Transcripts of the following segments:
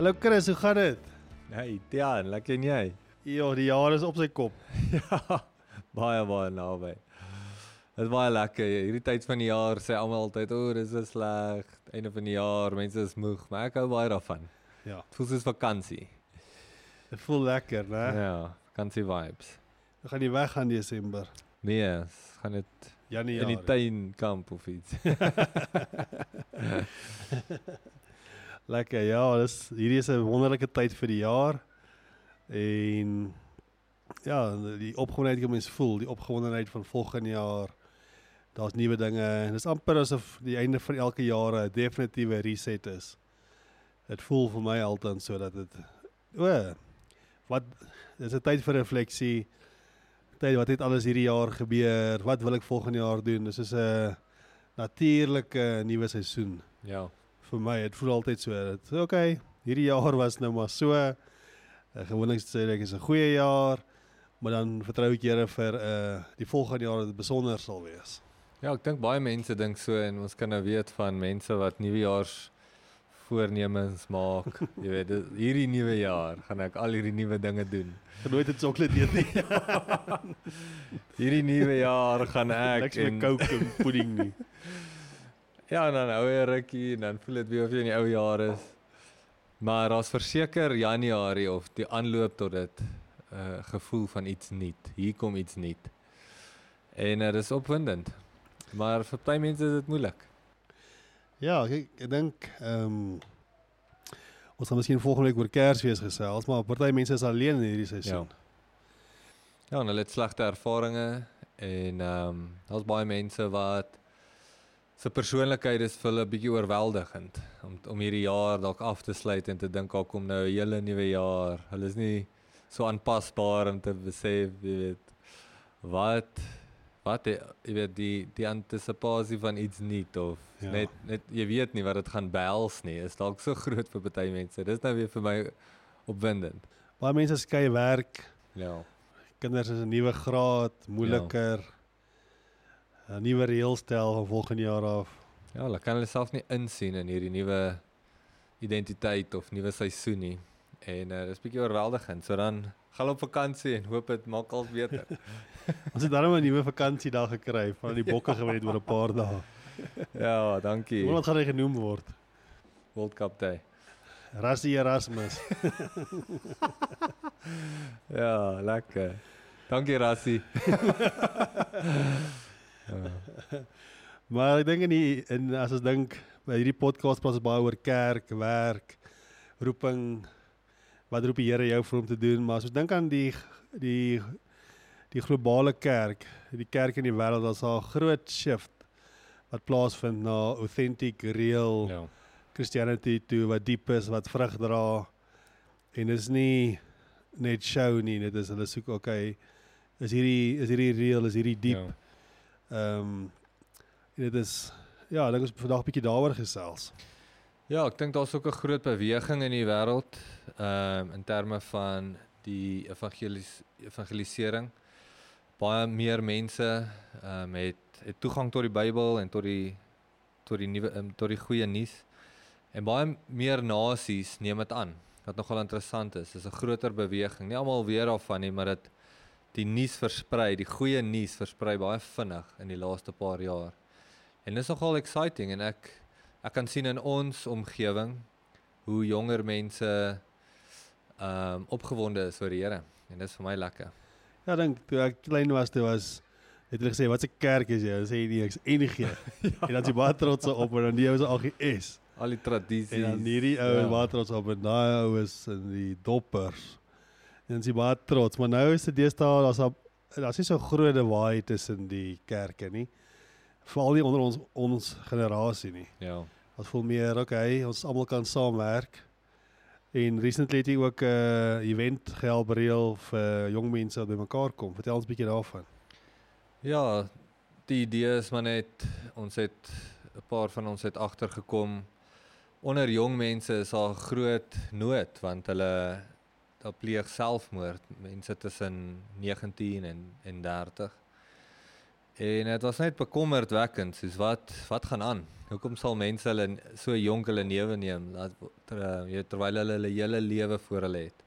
Hallo Chris, hoe gaan dit? Hey, Tian, lekker en jy? Ja, die jaar is op sy kop. ja, baie baie naby. Dit baie lekker. Hierdie tyd van die jaar sê almal altyd, "O, oh, dis so sleg. Einde van die jaar, mense is moeg." Maar ek hou baie daarvan. Ja. Dit voel soos vakansie. Dit voel lekker, né? Ja, vakansie vibes. We gaan nie weg gaan Desember. Nee, gaan dit Januarie. in die tuinkamp of iets. Lekker. Ja, hierdie is 'n wonderlike tyd vir die jaar. En ja, die opgewondenheid wat mens voel, die opgewondenheid van volgende jaar. Daar's nuwe dinge. En dis amper asof die einde van elke jaar 'n definitiewe reset is. Dit voel vir my altyd so dat dit o, wat dis 'n tyd vir refleksie. Tyd wat het alles hierdie jaar gebeur? Wat wil ek volgende jaar doen? Dis is 'n natuurlike nuwe seisoen ja. Vir my. Dit voel altyd so dat okay, hierdie jaar was nou maar so. Uh, gewoonlik sê ek is 'n goeie jaar, maar dan vertrou ek Here vir uh die volgende jaar dit besonder sal wees. Ja, ek dink baie mense dink so en ons kan nou weet van mense wat nuwejaars voornemens maak. Jy weet, dit- hierdie nuwe jaar gaan ek al hierdie nuwe dinge doen. Ek nooit 'n sjokolade eet nie. Hierdie nuwe jaar gaan ek Niks met coke en pudding nie. Ja, en dan hou jy 'n rukkie en dan voel dit weer of jy in die ou jare is. Maar daar's verseker Januarie of die aanloop tot dit 'n uh, gevoel van iets nuut. Hier kom iets nuut. En dit is opwindend. Maar vir baie mense is dit moeilik. Ja, kyk, ek dink ehm um, ons gaan miskien volgende week oor Kersfees gesels, maar party mense is alleen in hierdie seisoen. Ja, en hulle het slegte ervarings en ehm um, daar's baie mense wat se persoonlikheid is vir hulle bietjie oorweldigend om om hierdie jaar dalk af te sluit en te dink daar kom nou 'n hele nuwe jaar. Hulle is nie so aanpasbaar om te besef, jy weet, wat wat jy weet die die antisipasie van iets nuut of Ja. ja. net net jy weet nie wat dit gaan behels nie. Is dalk so groot vir baie mense. Dis nou weer vir my opwindend. Baie mense skei werk, Ja. kinders is 'n nuwe graad, moeiliker. 'n Nuwe reëlstel van volgende jaar af. Ja, hulle kan hulle self nie insien in hierdie nuwe identiteit of nuwe seisoen nie. En uh, dis bietjie oorweldigend. So dan gaan op vakansie en hoop dit maak al beter. Ons het daarom 'n nuwe vakansiedag gekry van die bokke gewen het oor 'n paar dae. ja, dankie. Hoe wat gaan hy genoem word? World Cup Day. Rassie Erasmus. Ja, lekker. Dankie Rassie. Maar ek dink in die in as ons dink by hierdie podcast praat ons baie oor kerk, werk, roeping. Wat roep die Here jou vir om te doen? Maar as ons dink aan die die die globale kerk, die kerk in die wêreld, daar's 'n groot shift wat plaasvind na authentic, real Ja. Christianity toe wat diep is, wat vrug dra. En is nie net show nie, dit is hulle soek okay, is hierdie is hierdie real, is hierdie diep. Ja. Ehm um, dit is ja, ek dink ons vandag 'n bietjie daaroor gesels. Ja, ek dink daar's ook 'n groot beweging in die wêreld ehm um, in terme van die evangelis evangelisering. Baie meer mense ehm um, het het toegang tot die Bybel en tot die tot die nuwe um, tot die goeie nuus. En baie meer nasies neem dit aan. Wat nogal interessant is, is 'n groter beweging. Nie almal weet daarvan nie, maar dit die nuus versprei, die goeie nuus versprei baie vinnig in die laaste paar jaar. En dit is nogal exciting en ek ek kan sien in ons omgewing hoe jonger mense ehm um, opgewonde is oor die Here en dit is vir my lekker. Ja, dink toe ek klein was, toe was het hulle gesê wat 'n kerk is jy? Dan sê jy nee, ek's NG. ja. En dan is jy baie trots op en dan die ou is AGS. Al die tradisies. En dan hierdie ou is Ja. baie trots op en daai ou is in die doppers. En jy baie trots, maar nou is dit deesdae daar's daar's nie so groot waai tussen die kerke nie. Veral nie onder ons ons generasie nie. Ja. Ons voel meer okay, ons almal kan saamwerk. En recently het jy ook 'n uh, event gehelp reël vir jong mense wat bymekaar kom. Vertel ons 'n bietjie daarvan. Ja, die idee is maar net ons het 'n paar van ons het agtergekom onder jong mense is daar groot nood want hulle daar pleeg selfmoord mense tussen 19 en en 30 En dit was net bekommerdwekkend, soos wat wat gaan aan? Hoekom sal mense hulle so jonk hulle newe neem dat ter, uh, terwyl hulle hulle hele lewe voor hulle het?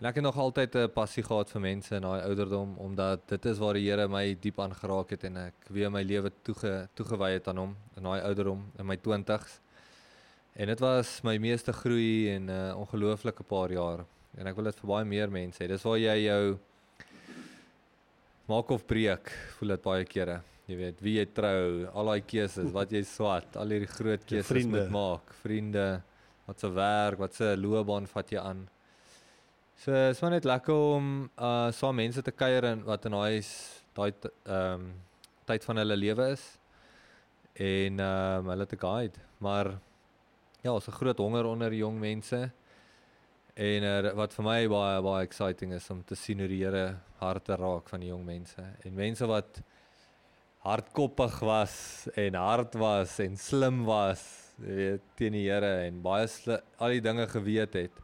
En ek het nog altyd 'n passie gehad vir mense in daai ouderdom omdat dit is waar die Here my diep aangeraak het en ek weer my lewe toege toegewy het aan hom in daai ouderdom in my 20's. En dit was my meeste groei en 'n uh, ongelooflike paar jaar. En ek wil dit vir baie meer mense hê. Dis waar jy jou maak of breek, voel dit baie kere. Jy weet, wie jy trou, al daai keuses, wat jy swat, al hierdie groot keuses moet maak, vriende, wat se werk, wat se loopbaan vat jy aan. So is maar net lekker om uh saam mense te kuier en wat in daai daai ehm um, tyd van hulle lewe is en ehm um, hulle te guide. Maar ja, ons 'n groot honger onder jong mense. En uh, wat vir my baie baie exciting is om te sien hoe die Here harte raak van die jong mense en mense wat hardkoppig was en hard was en slim was, weet, teen die Here en baie al die dinge geweet het.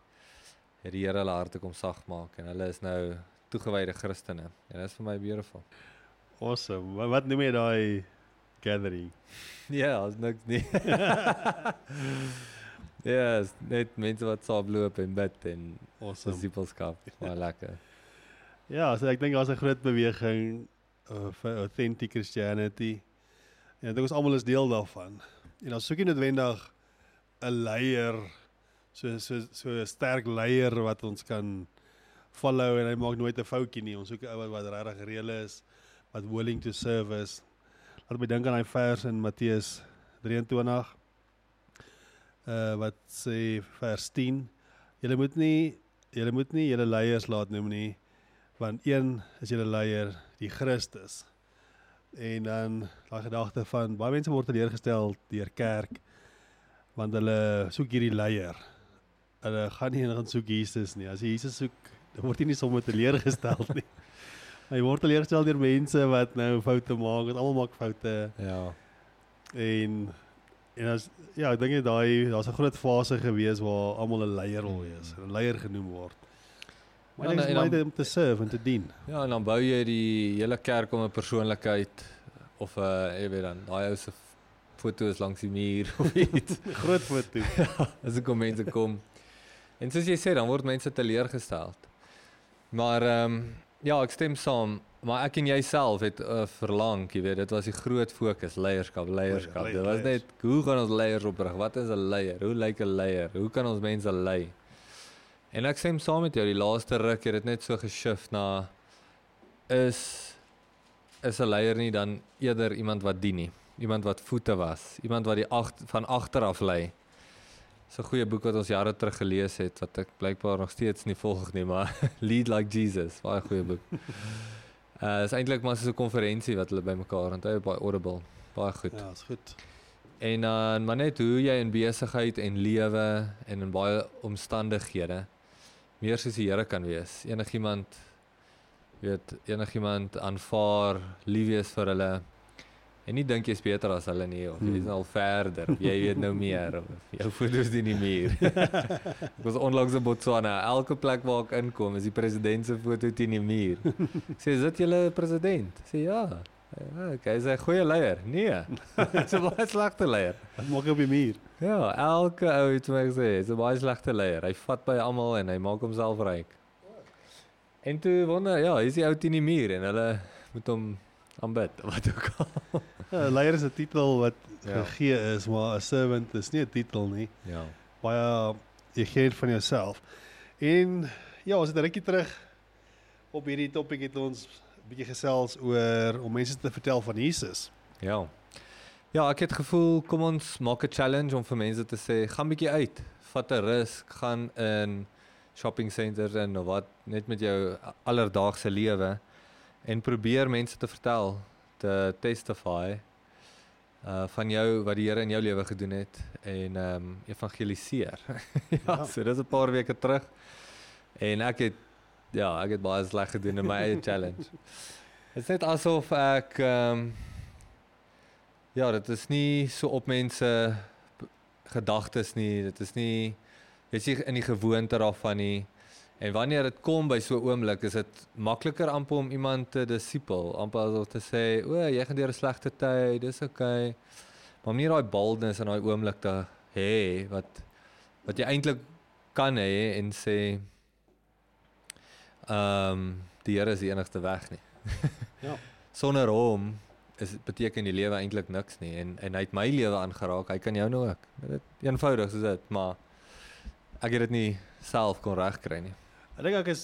Het die Here hulle harte kom sag maak en hulle is nou toegewyde Christene. En dit is vir my beautiful. Awesome. Wat, wat noem jy daai gathering? Ja, as niks nie. Ja, yes, net mense wat saam loop en bid en awesome. disipelskap. Maar lekker. Ja, so ek dink daar's 'n groot beweging uh, vir authentic Christianity. En ek dink ons almal is deel daarvan. En ons soek nie noodwendig 'n leier so so so 'n sterk leier wat ons kan follow en hy maak nooit 'n foutjie nie. Ons soek 'n ou wat regtig reël is, wat willing to serve is. Laat my dink aan daai vers in Matteus 23 uh wat sê vers 10 julle moet nie julle moet nie julle leiers laat noem nie want een is julle leier die Christus. En dan daai gedagte van baie mense word teleurgestel deur kerk want hulle soek hierdie leier. Hulle gaan nie gaan soek Jesus nie. As jy Jesus soek dan word jy nie sommer teleurgestel nie. Hy word teleurgestel deur mense wat nou foute maak want almal maak foute. Ja. En En as ja, ek dink daai daar's 'n groot fase gewees waar almal 'n leier wil wees, 'n leier genoem word. Maar ja, dit is baie om te serve en te dien. Ja, en dan bou jy die hele kerk om 'n persoonlikheid of 'n uh, jy weet dan daai ou se foto's langs die muur of iets. groot foto. ja, as ek kom mense kom. En soos jy sê, dan word mense teleurgestel. Maar ehm um, ja, ek stem saam. Maar ek en jouself het uh, verlang, jy weet, dit was die groot fokus, leierskap, leierskap. Dit was net hoe gaan ons leiers oprig? Wat is 'n leier? Hoe lyk 'n leier? Hoe kan ons mense lei? En ek sê saam met jou, die laaste ruk het dit net so geshift na is is 'n leier nie dan eerder iemand wat dien nie, iemand wat voete was, iemand wat die ag van agter af lei. So 'n goeie boek wat ons jare terug gelees het wat ek blykbaar nog steeds nie volg nie, maar Lead Like Jesus, baie goeie boek. Uh is eintlik maar so 'n konferensie wat hulle bymekaar onthou by Audible. Baie goed. Ja, is goed. En dan uh, maar net hoe jy in besigheid en lewe en in baie omstandighede meer soos die Here kan wees. Enigiemand weet enigiemand aanvaar lief wees vir hulle En nie dink jy's beter as hulle nie of jy's hmm. al verder. Jy weet nou meer of jou foto's die nie meer. ek was onlangs in Botswana. Elke plek waar ek inkom, is die president se foto teen die muur. Sê, "Is dit julle president?" Sê, "Ja." Ja, okay, hy's 'n goeie leier. Nee. Hy's 'n baie slegte leier. Maak op die muur? Ja, elke ou het my gesê, hy's 'n baie slegte leier. Hy vat by almal en hy maak homself ryk. En toe wonder, ja, hy's die ou teen die muur en hulle moet hom aanbid wat ook al. Ja, leier is 'n titel wat ja. gegee is, maar 'n servant is nie 'n titel nie. Ja. Baie jy gee van jouself. En ja, ons het 'n rukkie terug op hierdie topik het ons 'n bietjie gesels oor om mense te vertel van Jesus. Ja. Ja, ek het gevoel kom ons maak 'n challenge om vir mense te sê, gaan bietjie uit, vat 'n rus, gaan in shopping centers en of wat net met jou alledaagse lewe en probeer mense te vertel te testify uh van jou wat die Here in jou lewe gedoen het en ehm um, evangeliseer. ja, ja, so dis 'n paar weke terug. En ek het ja, ek het baie sleg gedoen in my eie challenge. Dit is net asof ek ehm um, ja, dit is nie so op mense gedagtes nie. Dit is nie weet jy in die gewoonte daarvan nie. En wanneer dit kom by so 'n oomblik, is dit makliker amper om iemand te disipel, amper asof te sê, "O, jy gaan deur 'n slegte tyd, dis oukei." Okay. Maar om nie daai boldness in daai oomblik te hê wat wat jy eintlik kan hê en sê ehm um, die Here is die enigste weg nie. Ja. Sonder hom is beteken die lewe eintlik niks nie en en hy het my lewe aangeraak, hy kan jou nou ook. Dit eenvoudig soos dit, maar ek het dit nie self kon regkry nie. Ek dink ek is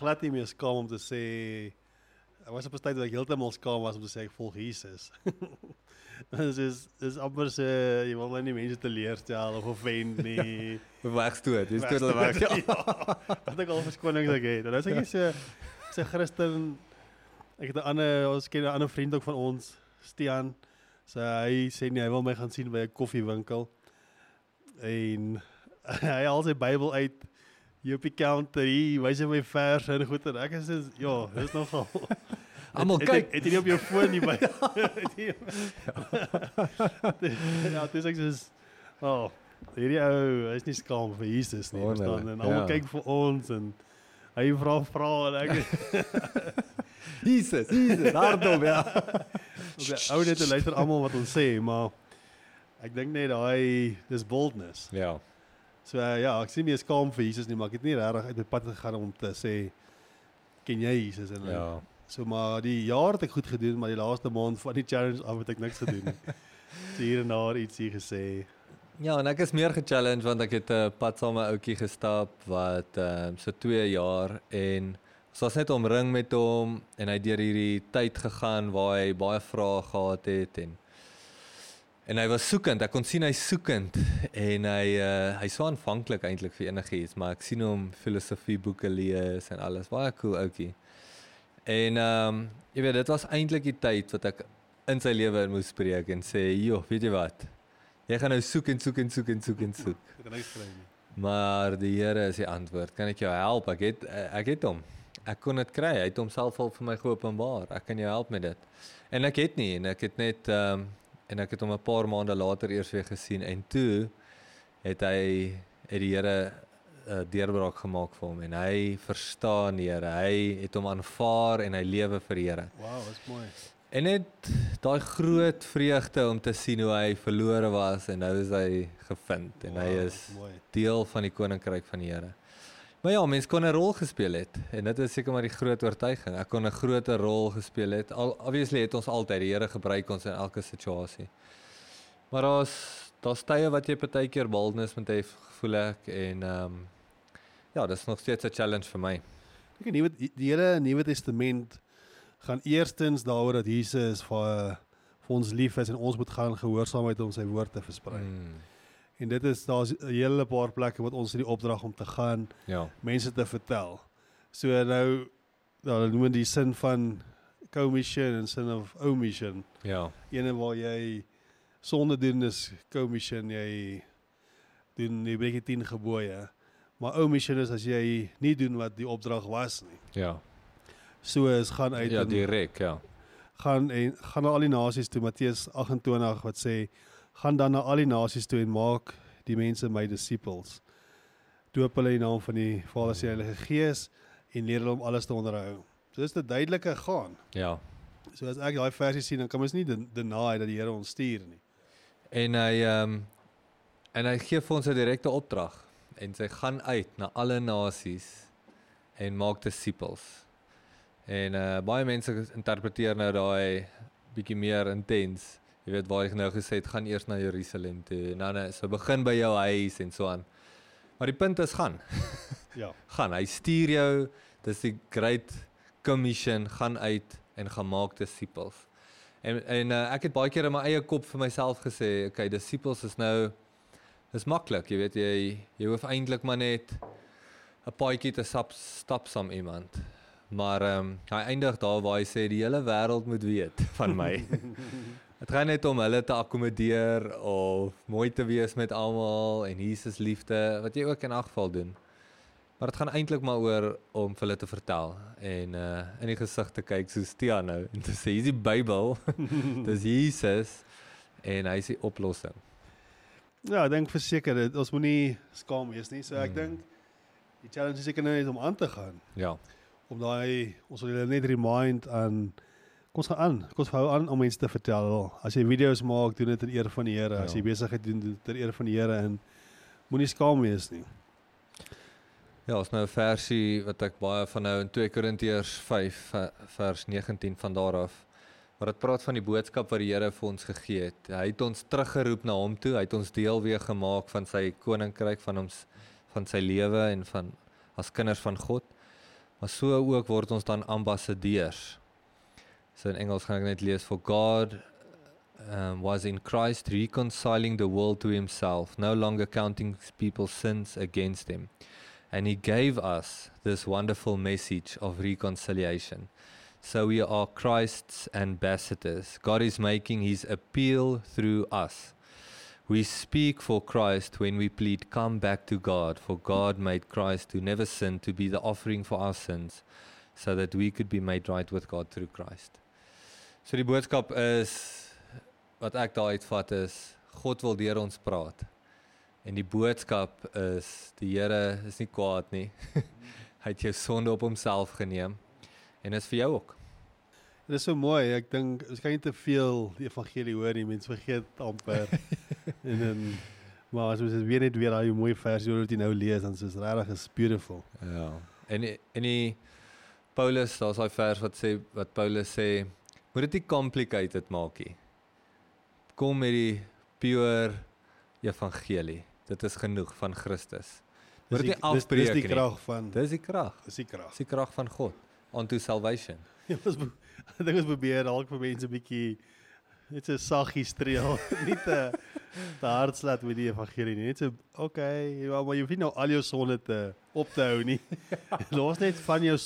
glad nie meer skaam om te sê ek was op 'n tyd wat ek heeltemal skaam was om te sê ek volg Jesus. Dit is dis amper se jy wil nou nie mense teleurstel of offend nie. Wegstoot, dis totaal weg. Ja. Wat ek al verskonings ek het. Nou sê ek so so Christen ek het 'n ander ons ken 'n ander vriend ook van ons, Stian. So hy sê nie hy wil my gaan sien by 'n koffiewinkel. En hy haal sy Bybel uit hier op die counter hier, wys hy my verse en goed en ek is so ja, dis nogal Almal kyk. Het, jy nie op jou foon nie by? Ja, dis ek sê oh, hierdie ou, hy's nie skaam vir Jesus nie, verstaan? En almal ja. kyk vir ons en hy vra vra en ek Jesus, Jesus, hardop ja. op die ou net te luister almal wat ons sê, maar ek dink net daai dis boldness. Ja. So uh, ja, ek sien nie meer skaam vir Jesus nie, maar ek het nie regtig uit my pad gegaan om te sê ken jy Jesus en Ja. So maar die jaar het ek goed gedoen, maar die laaste maand van die challenge af het ek niks gedoen nie. so hier en daar ietsie gesê. Ja, en ek is meer ge-challenge want ek het 'n pad saam met 'n ouetjie gestap wat ehm um, so 2 jaar en ons was net omring met hom en hy het deur hierdie tyd gegaan waar hy baie vrae gehad het en en hy was soekend. Ek kon sien hy soekend en hy uh, hy so aanvanklik eintlik vir enigiets, maar ek sien hom filosofie boeke lees en alles. Baie cool ouetjie. En ehm um, jy weet dit was eintlik die tyd wat ek in sy lewe moes spreek en sê, "Joh, weet jy wat? Jy gaan nou soek en soek en soek en soek en soek. Ek kan niks kry nie. Maar die Here is die antwoord. Kan ek jou help? Ek het ek het hom. Ek kon dit kry. Hy het homself al vir my geopenbaar. Ek kan jou help met dit. En ek het nie en ek het net ehm um, en ek het hom 'n paar maande later eers weer gesien en toe het hy het die Here 'n uh, deurbraak gemaak vir hom en hy verstaan die Here. Hy het hom aanvaar en hy lewe vir die Here. Wow, dis mooi. En net daai groot vreugde om te sien hoe hy verlore was en nou is hy gevind en hy Wow, is mooi. deel van die koninkryk van die Here. Maar ja, mens kon 'n rol gespeel het en dit is seker maar die groot oortuiging. Ek kon 'n groter rol gespeel het. Al obviously het ons altyd die Here gebruik ons in elke situasie. Maar daar's daar's tye wat jy partykeer boldness moet hê, voel ek en ehm um, ja, dis nog steeds 'n challenge vir my. Ek die nuwe die hele Nuwe Testament gaan eerstens daaroor dat Jesus vir vir ons lief is en ons moet gaan gehoorsaamheid om sy woord te versprei. Mm, En dit is daar's 'n hele paar plekke wat ons het die opdrag om te gaan ja. mense te vertel. So nou nou hulle noem die sin van commission en sin of omission. Ja. Ene waar jy sonde doen is commission jy doen jy breek die 10 gebooie. Maar omission is as jy nie doen wat die opdrag was nie. Ja. So is gaan uit Ja, direk, ja. gaan en gaan na al die nasies toe Matteus 28 wat sê gaan dan na al die nasies toe en maak die mense my disippels. Doop hulle in die naam van die Vader se Heilige Gees en leer hulle om alles te onderhou. So dis 'n duidelike gaan. Ja. So as ek daai versie sien dan kan mens nie den- deny dat die Here ons stuur nie. En hy ehm um, en hy gee vir ons 'n direkte opdrag en sy gaan uit na alle nasies en maak disippels. En uh baie mense interpreteer nou daai bietjie meer intens. Jy weet waar hy nou gesê het gaan eers na Jerusalem toe. Nou nou so begin by jou huis en so aan. Maar die punt is gaan. Ja. gaan. Hy stuur jou. Dis die great commission gaan uit en gaan maak disippels. En en uh, ek het baie keer in my eie kop vir myself gesê, okay, disippels is nou dis maklik, jy weet jy jy hoef eintlik maar net 'n paadjie te stap stap saam iemand. Maar ehm um, hy eindig daar waar hy sê die hele wêreld moet weet van my. Dit gaan net om hulle te akkommodeer of mooi te wees met almal en Jesus liefde wat jy ook in elk geval doen. Maar dit gaan eintlik maar oor om vir hulle te vertel en uh in die gesig te kyk soos Tia nou en te sê hier's die Bybel. Dis Jesus en hy is die oplossing. Ja, ek dink verseker dit ons moenie skaam wees nie. So ek Mm. dink die challenge is seker nou net om aan te gaan. Ja. Om daai ons wil julle net remind aan kom ons gaan aan. Kom ons hou aan om mense te vertel. As jy video's maak, doen dit ter eer van die Here. As Ja. jy besigheid doen, doen dit ter eer van die Here en moenie skaam wees nie. Ja, ons nou 'n versie wat ek baie van nou in 2 Korintiërs 5 ve- vers 19 van daar af. Waar dit praat van die boodskap wat die Here vir ons gegee het. Hy het ons teruggeroep na hom toe. Hy het ons deel weer gemaak van sy koninkryk van ons van sy lewe en van as kinders van God. Maar so ook word ons dan ambassadeurs. So in Engels gaan ek net lees for God um, was in Christ reconciling the world to himself, no longer counting people's sins against him. And he gave us this wonderful message of reconciliation. So we are Christ's ambassadors. God is making his appeal through us. We speak for Christ when we plead, Come back to God, for God made Christ who never sinned to be the offering for our sins, so that we could be made right with God through Christ. So die boodskap is wat ek daar uitvat is God wil deur ons praat. En die boodskap is die Here is nie kwaad nie. Hy het jou sonde op homself geneem en is vir jou ook. Dit is so mooi. Ek dink ons kan nie te veel die evangelie hoor nie. Mense vergeet amper. en dan maar as ons dit weer net weer daai mooi versie wat jy nou lees, dan is dit regtig is beautiful. Ja. En en die Paulus, daar's daai vers wat sê wat Paulus sê, moet dit nie complicated maak nie. Kom met die pure evangelie. Dit is genoeg van Christus. Moet dit nie afbreek dis die nie. krag van Dis die krag. dis die krag. Dis die krag van God unto salvation. Ja, ons ek dink ons probeer dalk vir mense 'n bietjie net so saggies streel, nie te te hard slat met die evangelie nie. Net so okay, ja, maar jy hoef nie nou al jou sonde te op te hou nie. Los net van jou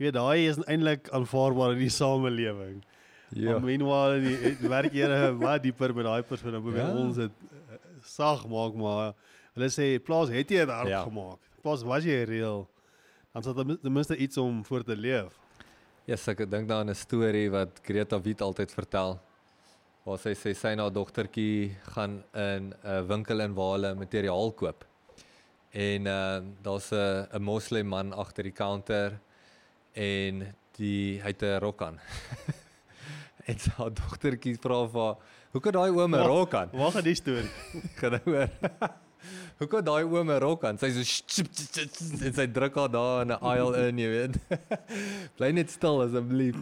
jy weet daai is eintlik aanvaarbaar in die samelewing. Ja. Maar meanwhile die, die werk Here wat dieper met daai persoon dan probeer Ja. ons dit uh, sag maak maar hulle sê plaas het jy dit hard Ja. gemaak. Plaas was jy reël. Dan sal ten minste iets om voor te leef. Ja, yes, ek dink daaraan 'n storie wat Greta Wit altyd vertel. Waar sy sê sy haar dogtertjie gaan in 'n winkel in waar hulle materiaal koop. En uh daar's 'n 'n moslim man agter die counter en die hy het 'n rok aan. en sy dogtertjie vra vir haar, "Hoe kan daai oom 'n rok aan?" Waar gaan die storie? Gaan nou hoor. Hoe kan daai oom 'n rok aan? Sy so en sy druk haar daar in 'n aisle in, jy weet. Bly net stil asseblief.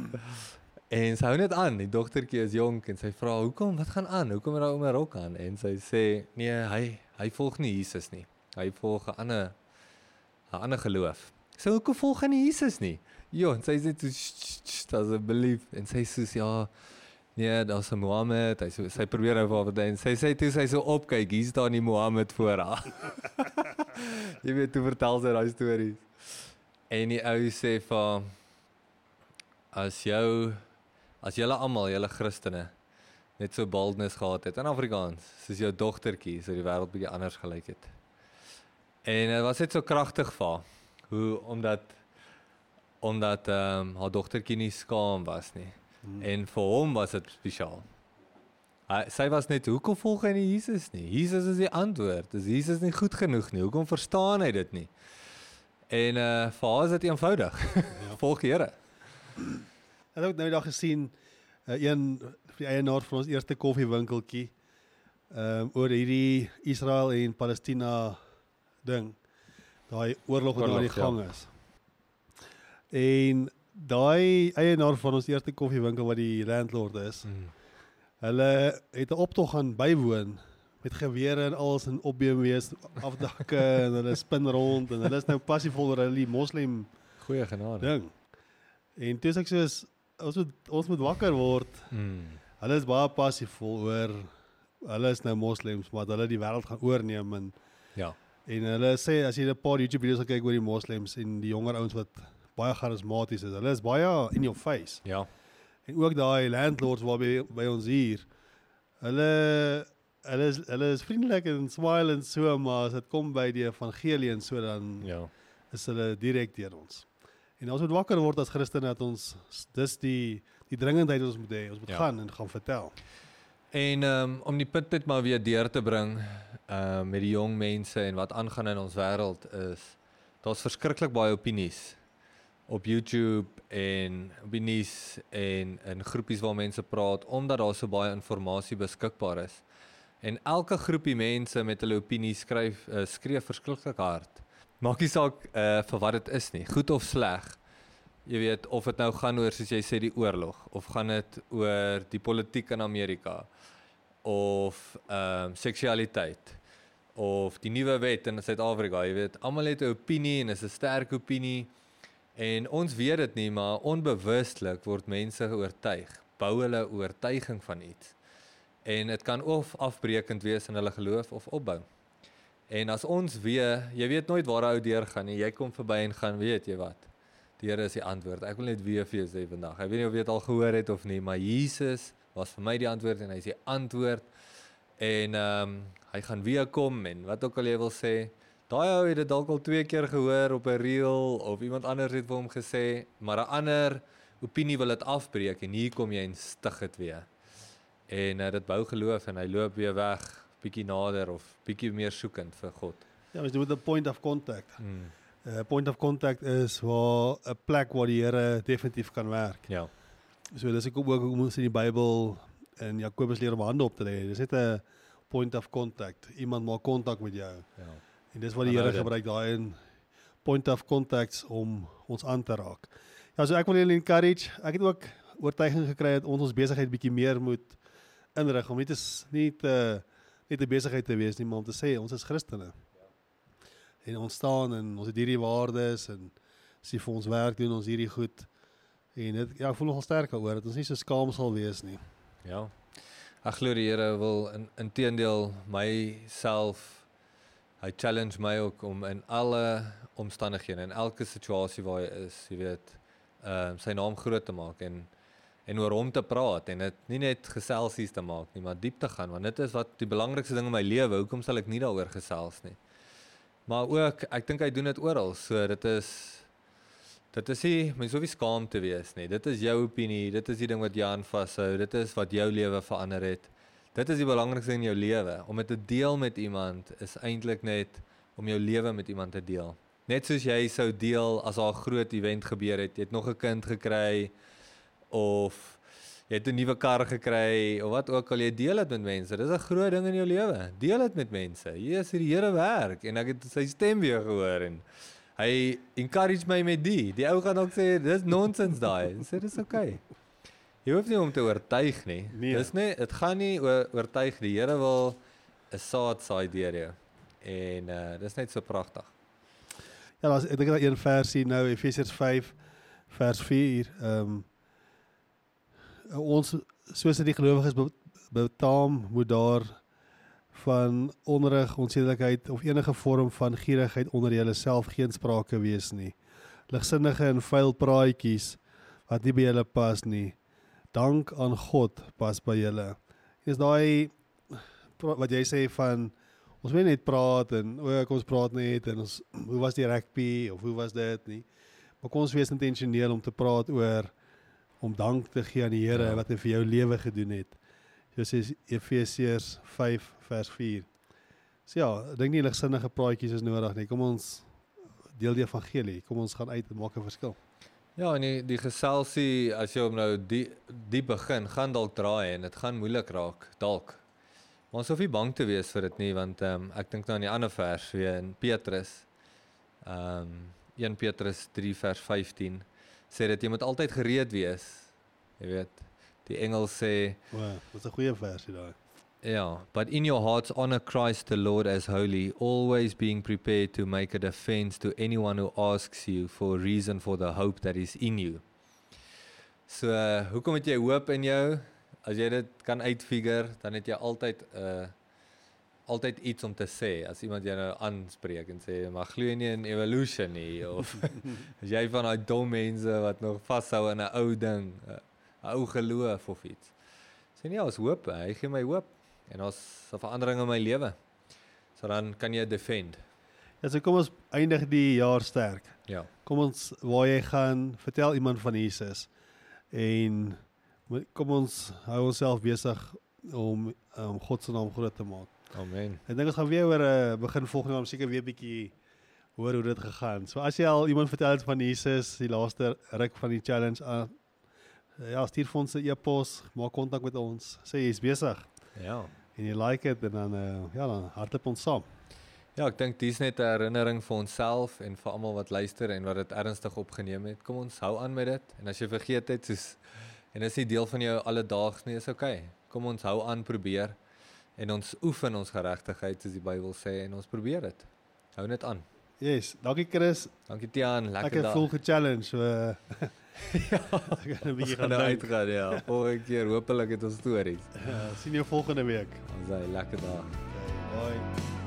En sy hou net aan. Die dogtertjie is jonk en sy vra, "Hoekom? Wat gaan aan? Hoekom het daai oom 'n rok aan?" En sy sê, "Nee, hy hy volg nie Jesus nie. Hy volg 'n ander 'n ander geloof." So hoekom volg hy nie Jesus nie? Ja, en sy sê toe "Sst, sst, asseblief en sy sê ja, Nee, daar's 'n Mohammed. Hy so sy probeer nou vir haar vertel. en Sy sê toe sy so opkyk, hier staan die Mohammed voor haar. Jy weet, toe vertel sy daai stories. En die ou sê vir as jou as julle almal, julle Christene net so boldness gehad het in Afrikaans, soos jou dogtertjie, sou die wêreld bietjie anders gelyk het. En dit was net so kragtig vir hoe omdat omdat ehm um, haar dogtertjie nie skaam was nie. Hmm. En vir hom was dit spesiaal. Hy sy was net hoekom volg hy nie Jesus nie? Jesus is die antwoord. Is Jesus nie goed genoeg nie? Hoekom verstaan hy dit nie? En uh vir haar is dit eenvoudig. Ja. volg die Here. Ek het ook nou die dag gesien uh, een die eienaar van ons eerste koffiewinkeltjie ehm um, oor hierdie Israel en Palestina ding. Daai oorlog wat nou aan die ja. gang is. En daai eienaar van ons eerste koffiewinkel wat die landlord is, Mm. hulle het 'n optog gaan bywoon met gewere en alles in op BMW's afdakke en hulle spin rond en hulle is nou passievol oor hulle moslim Goeie genade. ding. En toe sê ek soos ons moet ons moet wakker word. Mm. Hulle is baie passievol oor hulle is nou moslems, maar hulle die wêreld gaan oorneem en Ja. en hulle sê as jy 'n paar YouTube video's kyk oor die moslems en die jonger ouens wat baie charismaties is, hulle is baie in your face. Ja. En ook daai landlords waar by, by ons hier. Hulle hulle is hulle is vriendelik en smile en so, maar as dit kom by die evangelie en so dan Ja. is hulle direk deur ons. En ons moet wakker word as Christene dat ons dis die die dringendheid wat ons moet hê. Ons moet Ja. ja. gaan en gaan vertel. En um, om die punt net maar weer deur te bring uh met die jong mense en wat aangaan in ons wêreld is daar's verskriklik baie opinies op YouTube en op die nuus en in groepies waar mense praat omdat daar so baie inligting beskikbaar is. En elke groepie mense met hulle opinie skryf uh, skree verskriklik hard. Maak nie saak uh, vir wat dit is nie, goed of sleg. Jy weet of dit nou gaan oor soos jy sê die oorlog of gaan dit oor die politiek in Amerika of ehm um, seksualiteit of die nuwe wet in Suid-Afrika, jy weet, almal het 'n opinie en is 'n sterk opinie en ons weet dit nie, maar onbewustelik word mense oortuig, bou hulle oortuiging van iets. En dit kan of afbreekend wees in hulle geloof of opbou. En as ons weer, jy weet nooit waar hy deur gaan nie. Jy kom verby en gaan, weet jy wat? Die Here is die antwoord. Ek wil net weer vir jou sê vandag. Ek weet nie of jy dit al gehoor het of nie, maar Jesus was vir my die antwoord en hy is die antwoord. En ehm um, hy gaan weer kom en wat ook al jy wil sê. Daai ou het dit dalk al twee keer gehoor op 'n reel of iemand anders het vir hom gesê, maar 'n ander opinie wil dit afbreek en hier kom jy en stig dit weer. En uh, dit bou geloof en hy loop weer weg, bietjie nader of bietjie meer soekend vir God. Ja, ons doen 'n point of contact. Hmm. 'n uh, Point of contact is waar 'n plek waar die Here definitief kan werk. Ja. So dis ek ook hoe ons in die Bybel in Jakobus leer om hande op te lê. Dis net 'n point of contact. Iemand maak kontak met jou. Ja. En dis wat die Here gebruik daai in point of contacts om ons aan te raak. Ja, so ek wil julle encourage. Ek het ook oortuiging gekry dat ons ons besigheid bietjie meer moet inrig om nie te nie te net 'n besigheid te wees nie, maar om te sê ons is Christene. En ons staan en ons het hierdie waardes en as jy vir ons werk doen ons hierdie goed. En dit ja, ek voel nogal sterk daaroor dat ons nie so skaam sal wees nie. Ja. Ek glo die Here wil in inteendeel myself hy challenge my ook om in alle omstandighede en elke situasie waar hy is, jy weet, ehm uh, sy naam groot te maak en en oor hom te praat en dit nie net geselsies te maak nie, maar diep te gaan want dit is wat die belangrikste ding in my lewe. Hoekom sal ek nie daaroor gesels nie? Maar ook ek dink hy doen dit oral. So dit is dit is nie mens hoef nie skaam te wees nie. Dit is jou opinie, dit is die ding wat jy aan vashou. Dit is wat jou lewe verander het. Dit is die belangrikste in jou lewe. Om dit te deel met iemand is eintlik net om jou lewe met iemand te deel. Net soos jy sou deel as daar 'n groot event gebeur het, jy het nog 'n kind gekry of jy het 'n nuwe kar gekry of wat ook al jy deel dit met mense. Dis 'n groot ding in jou lewe. Deel dit met mense. Hier is die Here werk en ek het sy stem weer gehoor en hy encourage my met die. Die ou gaan ook sê dis nonsens daai. Sê dis okay. Jy hoef nie om te oortuig nie. Nee. Dis nie dit gaan nie oor oortuig die Here wil 'n saad saai deur jou. En uh dis net so pragtig. Ja, daar's ek dink daar een versie nou Efesiërs 5 vers 4. Ehm um, ons soos dit die gelowiges be, betaam moet daar van onreg, onsedelikheid of enige vorm van gierigheid onder julle self geen sprake wees nie. Ligsinnige en vuil praatjies wat nie by julle pas nie. Dank aan God pas by julle. Is daai wat jy sê van ons wil net praat en o, kom ons praat net en ons hoe was die rugby of hoe was dit nie. Maar kom ons wees intentioneel om te praat oor om dank te gee aan die Here Ja. wat hy vir jou lewe gedoen het. Soos Efesiërs 5 vers 4. So ja, ek dink nie ligsinnige praatjies is nodig nie. Kom ons deel die evangelie. Kom ons gaan uit en maak 'n verskil. Ja, en die, die geselsie as jy hom nou die die begin gaan dalk draai en dit gaan moeilik raak dalk. Maar ons hoef nie bang te wees vir dit nie want ehm um, ek dink nou aan die ander vers weer in Petrus. Ehm um, 1 Petrus 3 vers 15 sê dat jy moet altyd gereed wees. Jy weet, die engel sê Wow, dit is 'n goeie versie daai. Yeah, but in your hearts honor Christ the Lord as holy, always being prepared to make a defense to anyone who asks you for a reason for the hope that is in you. So, uh, hoekom het jy hoop in jou? As jy dit kan uitfigure, dan het jy altyd 'n uh, altyd iets om te sê as iemand jou nou aanspreek en sê maar glo jy nie in evolution nie of as jy van daai dom mense wat nog vashou aan 'n ou ding, 'n ou geloof of iets. Sê nee, ons hoop, hy gee my hoop en ons 'n verandering in my lewe. So dan kan jy defend. Ja, so kom ons eindig die jaar sterk. Ja. Kom ons waar jy gaan, vertel iemand van Jesus. En kom ons hou onsself besig om om God se naam groot te maak. Amen. Ek dink ons gaan weer oor 'n uh, begin volgende jaar seker weer bietjie hoor hoe dit gegaan. So as jy al iemand vertel het van Jesus, die laaste ruk van die challenge aan ja, stuur vir ons 'n e-pos, maak kontak met ons. Sê jy's besig Ja. en jy like dit en dan uh, ja, dan hardloop ons saam. Ja, ek dink dis net 'n herinnering vir onsself en vir almal wat luister en wat dit ernstig opgeneem het. Kom ons hou aan met dit en as jy vergeet het soos en dit is nie deel van jou alledaags nie, is okay. Kom ons hou aan probeer en ons oefen ons geregtigheid soos die Bybel sê en ons probeer dit. Hou net aan. Yes, dankie Chris. Dankie Tiaan, Ek lekker het dag. vol ge-challenge so ja. ek gaan 'n bietjie gaan nou uitgaan ja. Volgende keer hopelik het ons stories. Ja, sien jou volgende week. Ons sê lekker dag. Okay, bye.